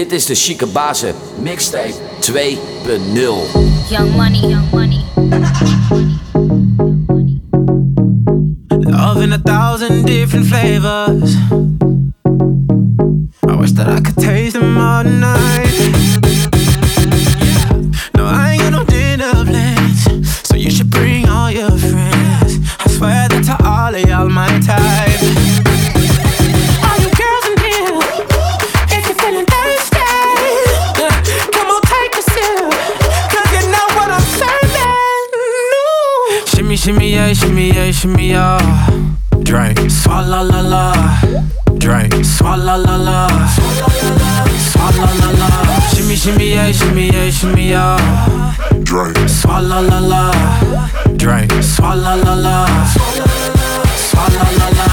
Dit is de Chique Bazen Mixtape 2.0. Young money, young money. Love in a thousand different flavors. I wish that I could taste them all night. Shimmy, yeah, shimmy, yeah. Drink, swalla la la. Drink, swalla la la. Swalla la la. Shimmy, shimmy, yeah, shimmy, yeah, shimmy, yeah. Drink. Swalla la la. Drink, swalla la la. Swalla la la.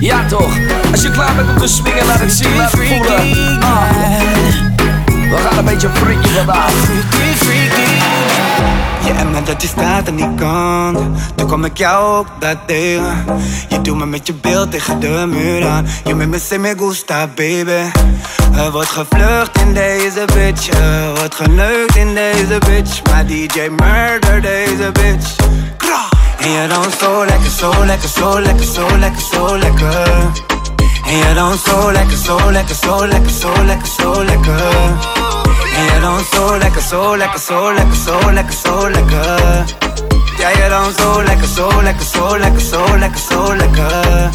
Ja toch, als je klaar bent om te swingen, laat het zien, laat het voelen. Ah, we gaan een beetje freaky vandaag. Freaky, freaky. Je staat aan die kant? Toen kwam ik jou ook dat tegen. Je doet me met je beeld tegen de muur aan. Je met me se me gusta baby. Er wordt gevlucht in deze bitch. Er wordt geneukt in deze bitch. Maar DJ murder deze bitch! En je dan zo lekker, zo lekker, zo lekker, zo lekker, zo lekker. En je dan zo lekker, zo lekker, zo lekker, zo lekker, zo lekker en je dan zo lekker, zo lekker, zo lekker, zo lekker, zo lekker. Ja, je dan zo lekker, zo lekker, zo lekker, zo lekker, zo lekker.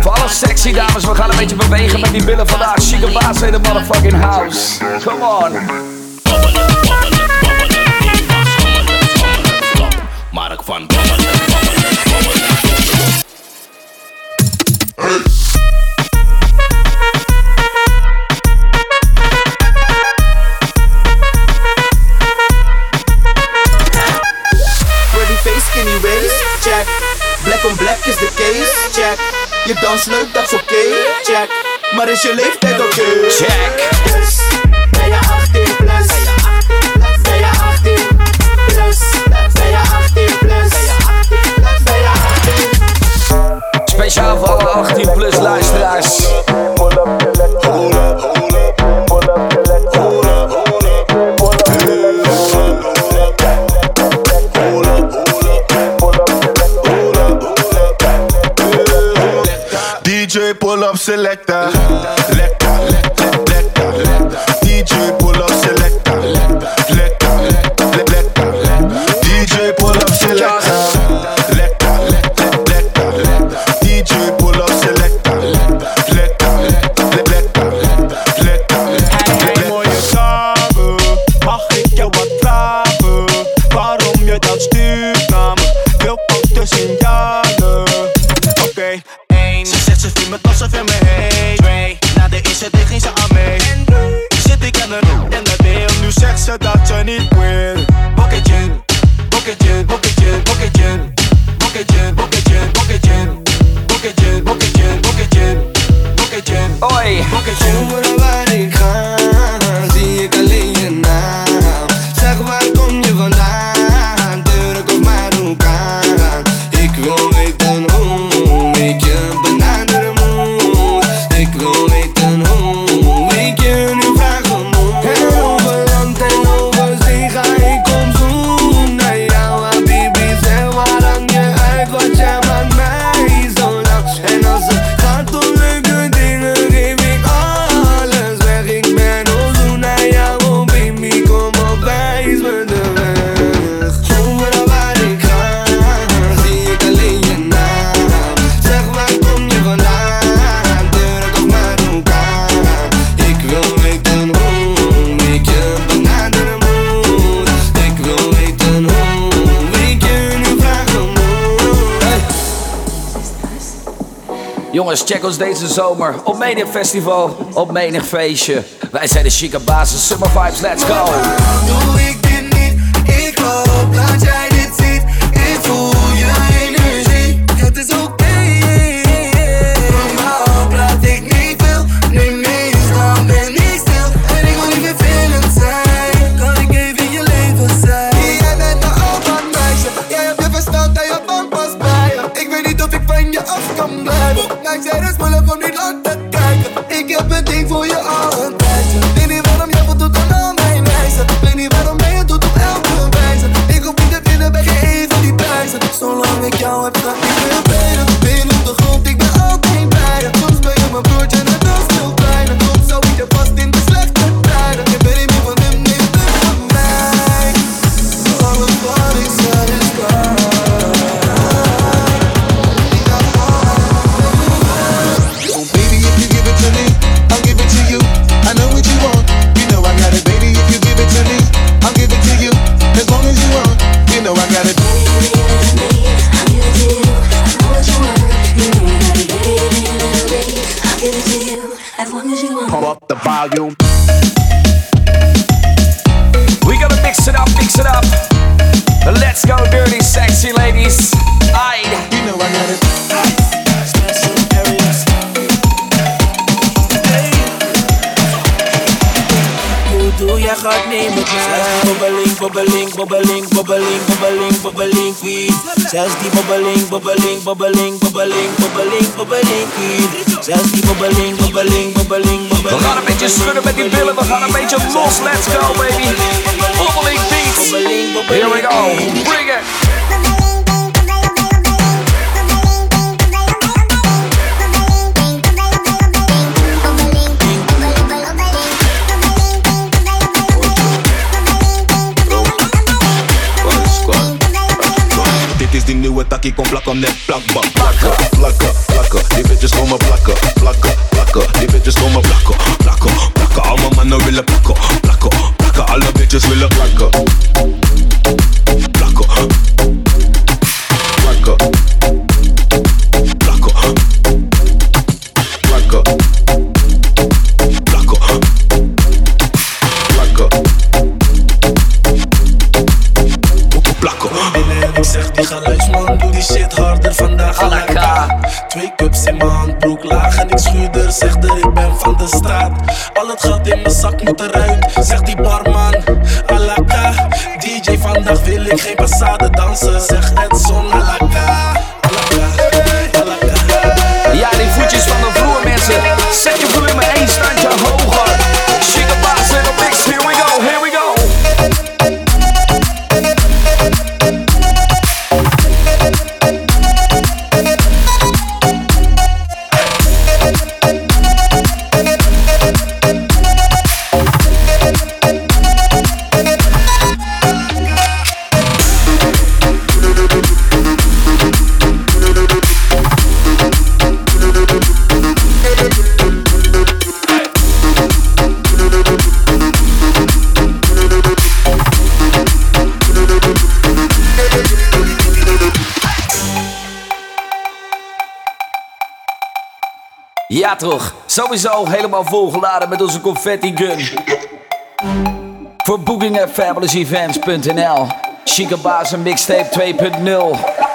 Voor alle sexy dames, we gaan een beetje bewegen met die billen vandaag. Chique baas in de motherfucking house. Come on. Mark van Babbelen, Check. Black on black is de case, check. Je dans leuk, dat is oké, check. Maar is je leeftijd oké? Check. Plus, ben je 18 plus? Ben je 18 plus? Ben je 18 plus? Ben je 18? Speciaal voor alle 18 plus luisteraars. DJ selector. Eerste date ging ze aan mee drie, zit ik aan de en de deel Nu zegt ze dat ze niet wil Jongens, check ons deze zomer op menig festival, op menig feestje. Wij zijn de Chique Basis Summer Vibes, let's go. Doe ik niet, ik Zesty bubbling, bubbling, bubbling, bubbling, bubbling, bubbling Zesty bubbling, bubbling, bubbling, bubbling. We gaan een beetje schudden met die billen, we got a bit beetje los, let's go baby. Bubbling beats, here we go, bring it. qui compla comme des plakba. Plaka, plaka, plaka, die bitches komen plakken. Plaka, plaka, die bitches komen plakken. Plakken, plakken, allemaal mannen willen plakken. Plakken, plakken, alle bitches willen plakken. Plakken. shit harder vandaag alaka. Twee cups in mijn handbroek, laag en ik schuurder, zegt er ik ben van de straat. Al het geld in mijn zak moet eruit, zegt die barman. Alaka, DJ vandaag wil ik geen passade dansen, zegt het Sowieso helemaal volgeladen met onze confetti gun. Voor boekingen fabulousevents.nl Chica Mixtape 2.0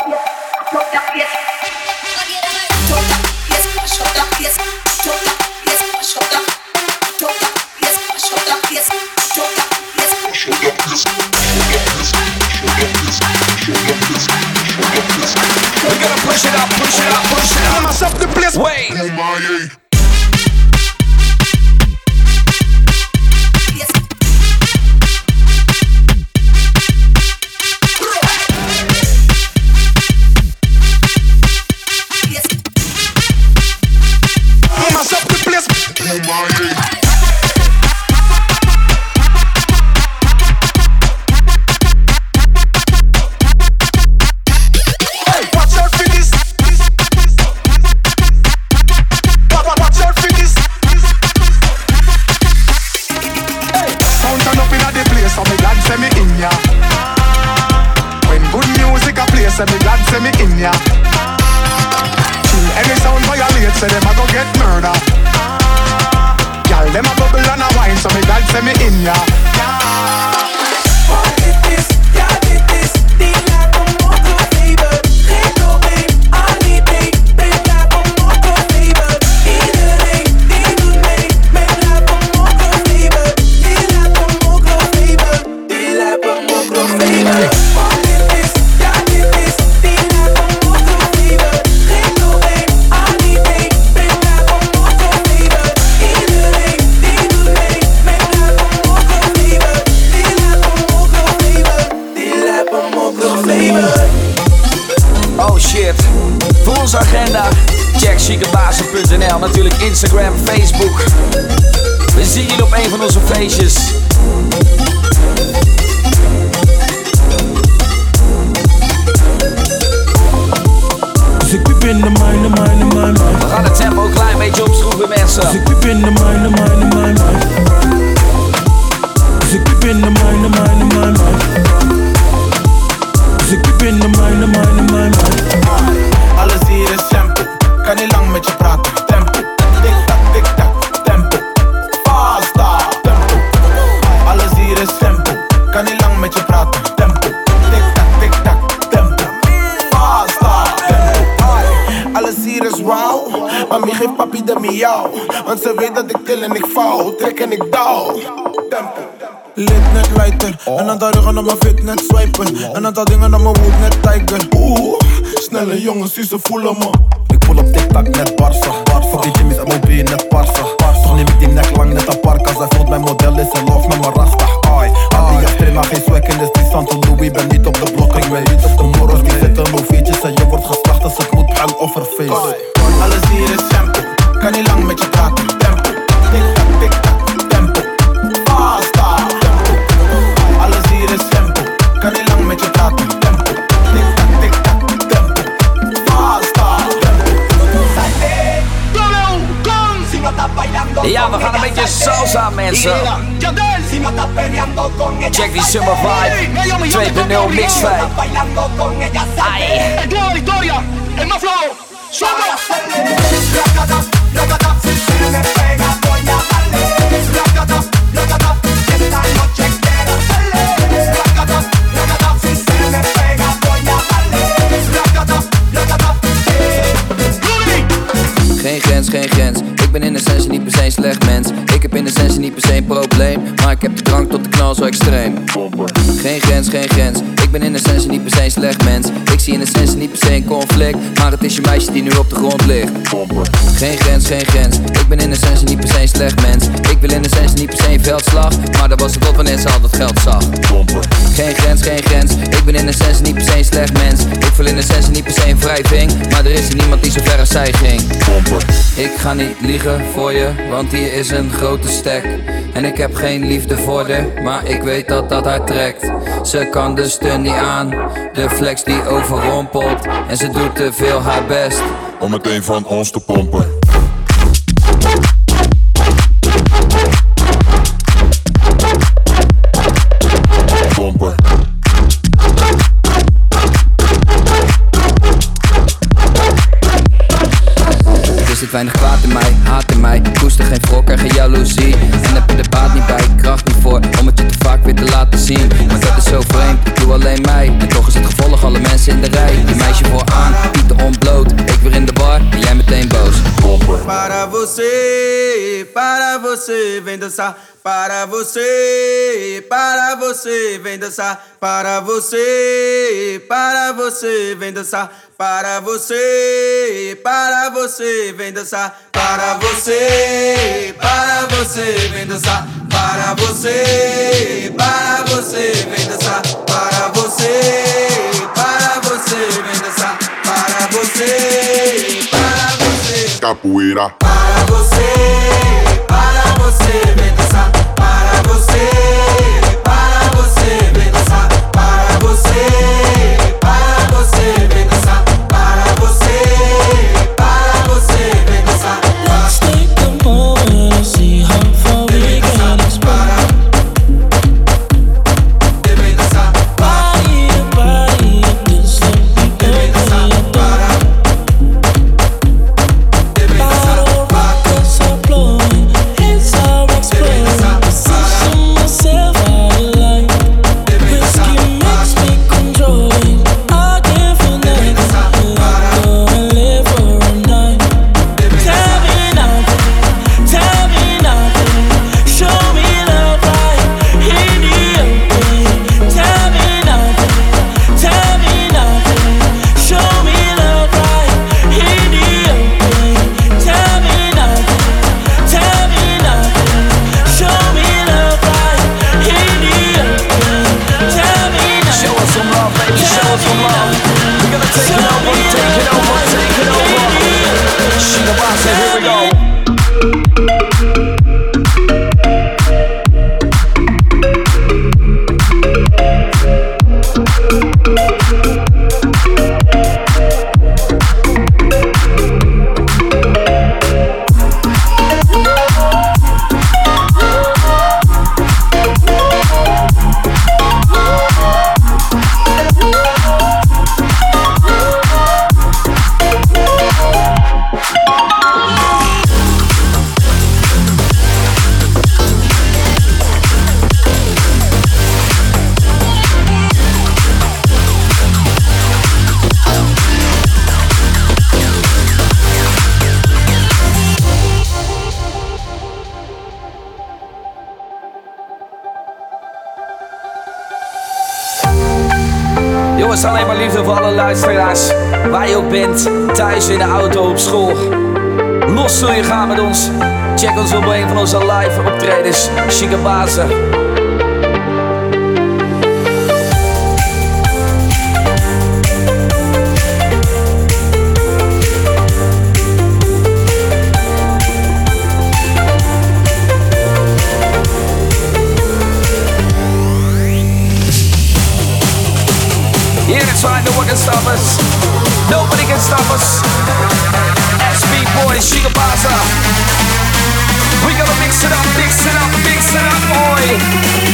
Instagram, en ik vouw, trek en ik douw. Tempo. Lid net lighter, een aantal ruggen op mijn fit net swipen. Een aantal dingen op mijn woed net tiger. Oeh, snelle jongens die ze voelen me. Ik pull op TikTok net Barca. Barca. Die Jimmy's MOB net Barca. Toch neem ik die nek lang net een parka. Zij voelt mijn model is een love met mijn rasta. Ai, Adidas prima, geen swag in de die Santo Louis. Ben niet op de blok, ik ben niet op de morros. Die zitten movietjes en je wordt geslacht als het moet. Of face. Alles hier is simpel, kan niet lang met je praten. Salsa, mensen. Check die Summer Vibe 2.0 mix vibe. Ai. Geen grens, geen grens. Ik ben in essentie niet per se een slecht mens. Ik heb in essentie niet per se een probleem. Maar ik heb de drank tot de knal zo extreem. Geen grens, geen grens. Ik ben in essentie niet per se een slecht mens. Ik zie in essentie niet per se een conflict. Maar het is je meisje die nu op de grond ligt. Geen grens, geen grens. Ik ben in essentie niet per se een slecht mens. Ik wil in essentie niet per se een veldslag. Maar dat was het op wanneer ze al dat geld zag. Geen grens, geen grens. Ik ben in essentie niet per se een slecht mens. Ik wil in essentie niet per se een wrijving. Maar er is hier niemand die zo ver als zij ging. Ik ga niet liegen voor je, want hier is een grote stek. En ik heb geen liefde voor de, maar ik weet dat dat haar trekt. Ze kan de niet aan, de flex die overrompelt. En ze doet te veel haar best. Om meteen van ons te. Pompen. Zit weinig kwaad in mij, haat in mij. Koester geen wrok en geen jaloezie. En heb je de baat niet bij, kracht niet voor. Om het je te vaak weer te laten zien. Maar dat is zo vreemd, doe alleen mij. En toch is het gevolg alle mensen in de rij. Die meisje vooraan, Pieter ontbloot. Ik weer in de bar en jij meteen boos. Para você, para você, vem dançar. Para você, para você, vem dançar. Para você, para você, vem dançar. Para você, para você, vem dançar. Para você, para você, vem dançar. Para você, para você, vem dançar. Para você, para você, vem dançar. Para você. Capoeira. Para você, para você, vem dançar. Para você, weekend, thuis in de auto op school. Los zul je gaan met ons. Check ons op een van onze live optredens. Chicabazen. can stop us. Nobody can stop us. SB boy, Shigabaza. We gonna mix it up, mix it up, mix it up, boy.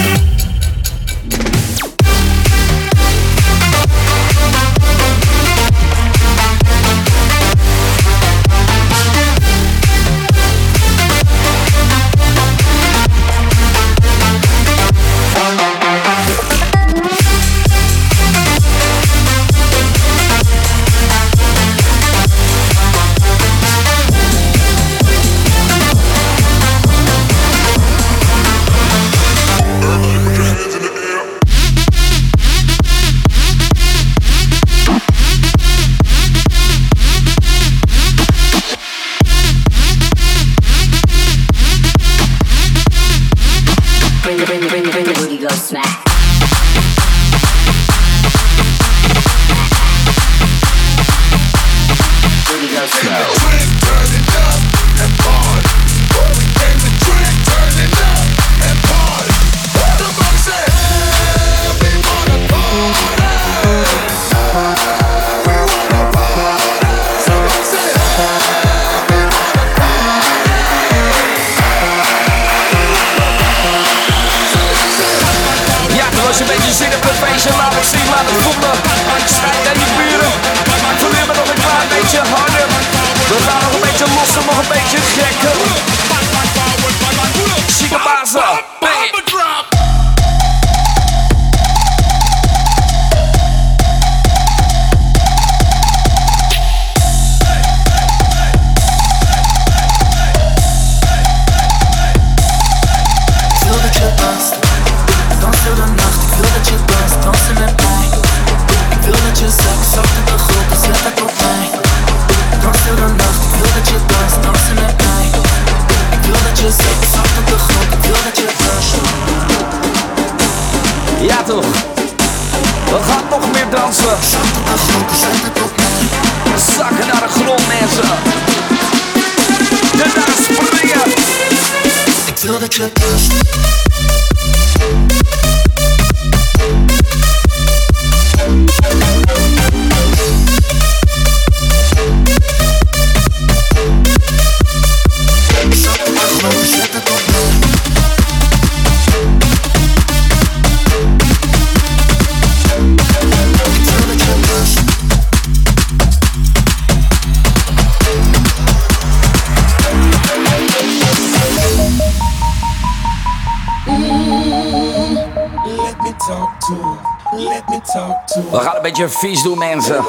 beetje vies doe mensen.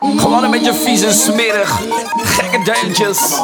Gewoon een beetje vies en smerig. Gekke deuntjes.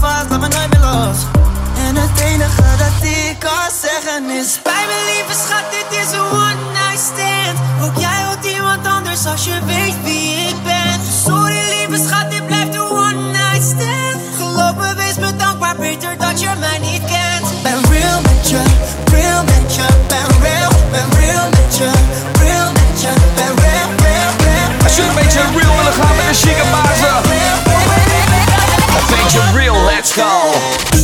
vast, laat me nooit meer los. En het enige dat ik kan zeggen is Bij mijn lieve schat, dit is een one night stand. Ook jij houdt iemand anders als je weet wie ik ben. Sorry lieve schat, dit blijft een one night stand. Geloof me, wees me dankbaar, beter dat je mij niet kent. Ben real met je, real met je. Ben real, ben real met je Real met je, ben real, real, real Als je een beetje real willen gaan met een chique go.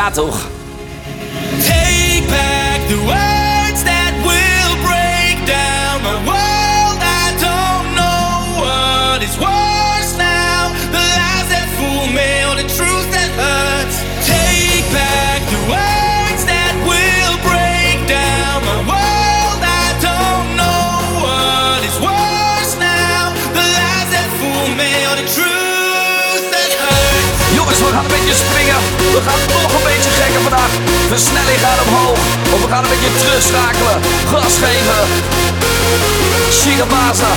Ja toch? We gaan nog een beetje gekker vandaag. Versnelling gaat omhoog. Of we gaan een beetje terugschakelen. Gas geven. Shigabaza.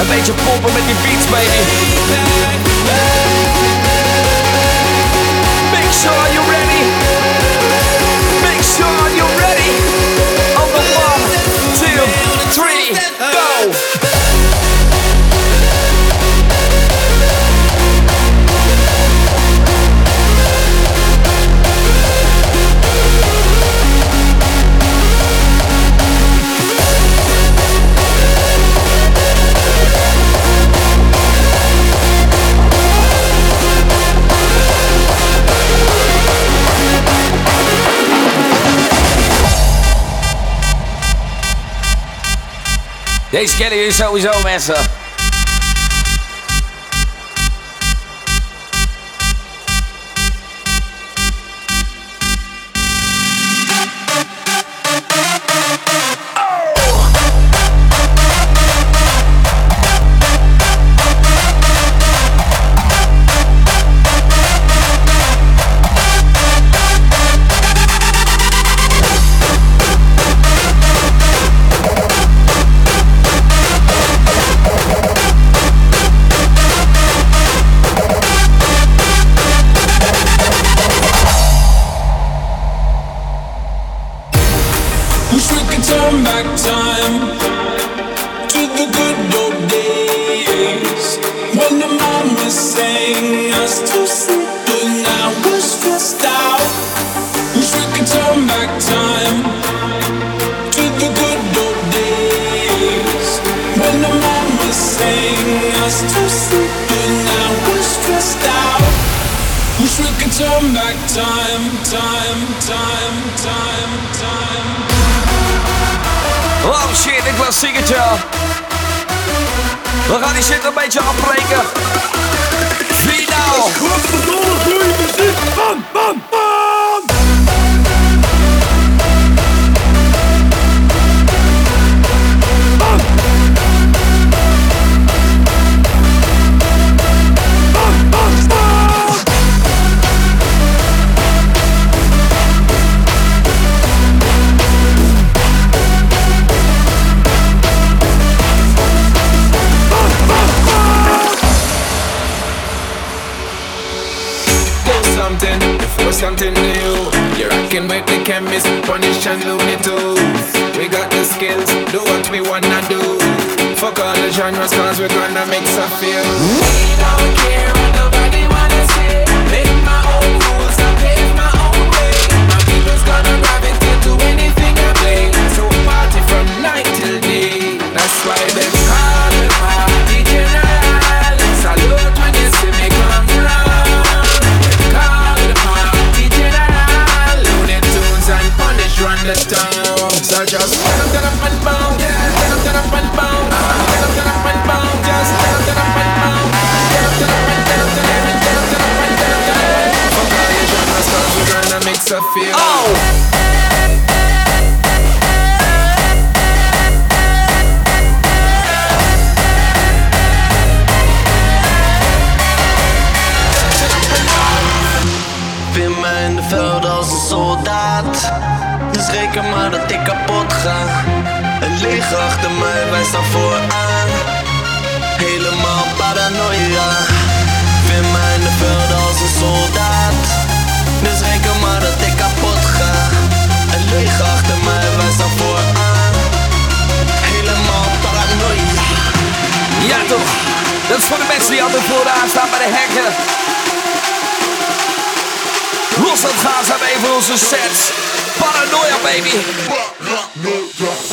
Een beetje pompen met die beats, baby. Make sure you're ready. Make sure you're ready. On the one, two, three, go. Deze kennen jullie sowieso, mensen. Oh shit, een klassiekertje. We gaan die shit een beetje afbreken. Bam, bam, bam. You're rocking with the chemist, punish and loony too. We got the skills, do what we wanna do. Fuck all the genres, cause we're gonna make some feel. We don't care what nobody wanna say. Make my own rules, I pave my own way. My people's gonna gravitate to anything I play. So party from night till day. That's why they down. So just i just tell them that I'm unbound. Tell feel. Oh! Dat ik kapot ga. Het leger achter mij, wij staan vooraan. Helemaal paranoia. Vind mij in de veld als een soldaat. Dus reken maar dat ik kapot ga. Het leger achter mij, wij staan vooraan. Helemaal paranoia. Ja toch, dat is voor de mensen die altijd vooraan staan bij de hekken. Los dat gaan zijn we even onze sets. Paranoia baby. Crashing,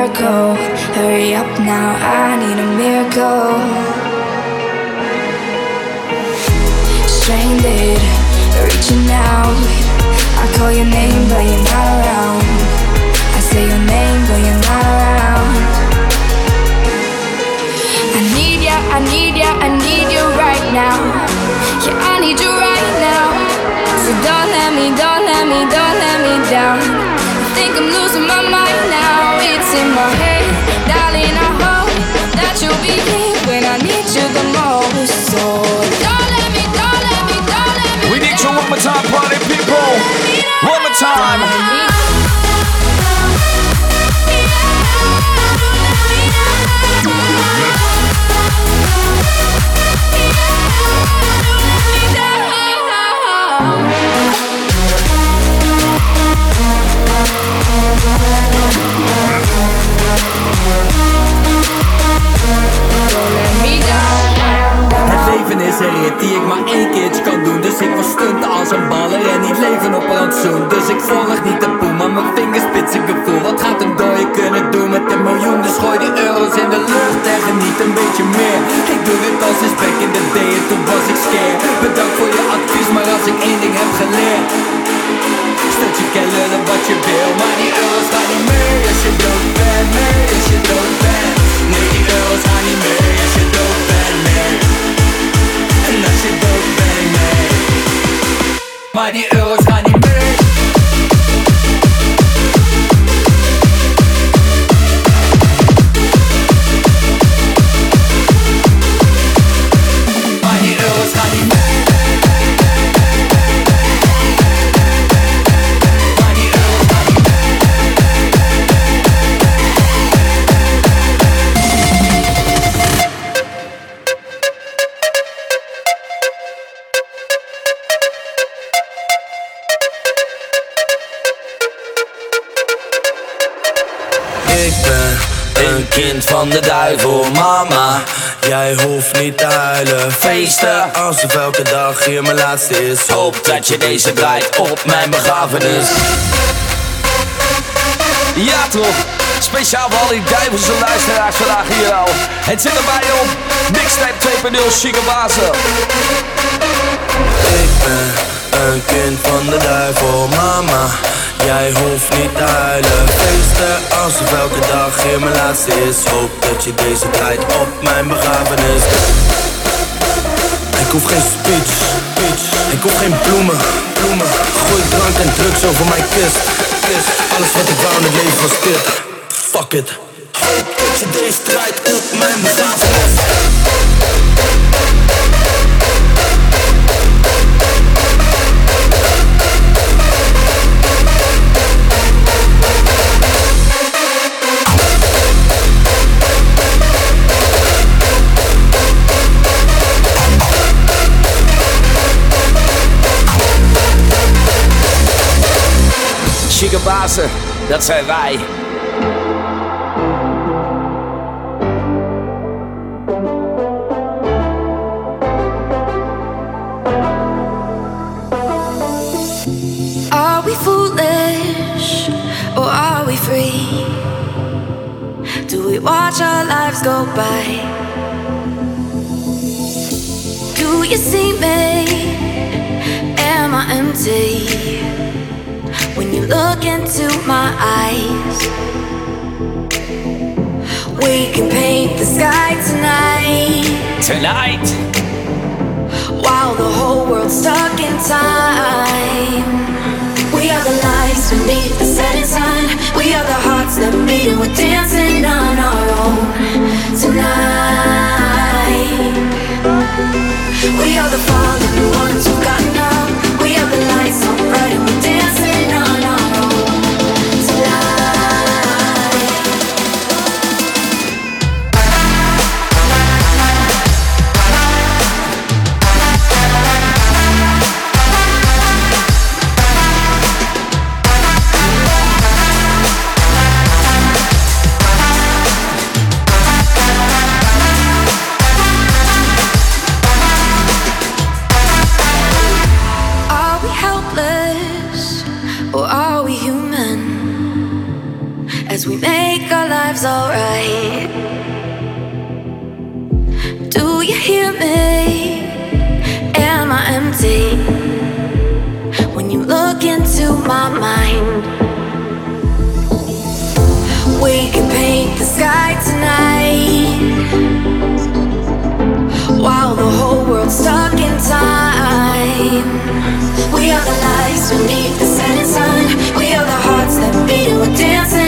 miracle. Hurry up now, I need a miracle. Stranded, reaching out. I call your name, but you're not around. I say your name, but you're not around. I need ya, I need ya, I need you right now. Yeah, I need you van de duivel, mama. Jij hoeft niet te huilen. Feesten alsof elke dag hier mijn laatste is. Hoop dat je deze draait op mijn begrafenis. Ja toch, speciaal voor al die duivelse luisteraars vandaag hier al. Het zit erbij op, Mixtape 2.0 Chique Bazen. Ik ben een kind van de duivel, mama. Jij hoeft niet te huilen. Feesten alsof elke dag hier mijn laatste is. Hoop dat je deze draait op mijn begrafenis. Ik hoef geen speech, speech. Ik hoef geen bloemen, bloemen. Gooi drank en drugs over mijn kist, kist. Alles wat ik wou in het leven was dit. Fuck it. Hoop dat je deze draait op mijn begrafenis. Dat zijn wij. Are we foolish or are we free? Do we watch our lives go by? Do you see me? Am I empty? You look into my eyes, we can paint the sky tonight. Tonight. While the whole world's stuck in time. We are the lights beneath the setting sun. We are the hearts that beat and we're dancing on our own tonight. We are the fallen ones my mind, we can paint the sky tonight. While the whole world's stuck in time. We are the lights beneath the setting sun. We are the hearts that beat and we're dancing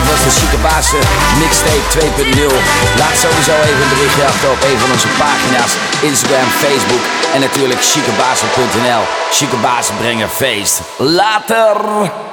Dit was de Chique Mixtape 2.0. Laat sowieso even een berichtje achter op een van onze pagina's. Instagram, Facebook en natuurlijk chiquebazen.nl. Chique brengen feest. Later!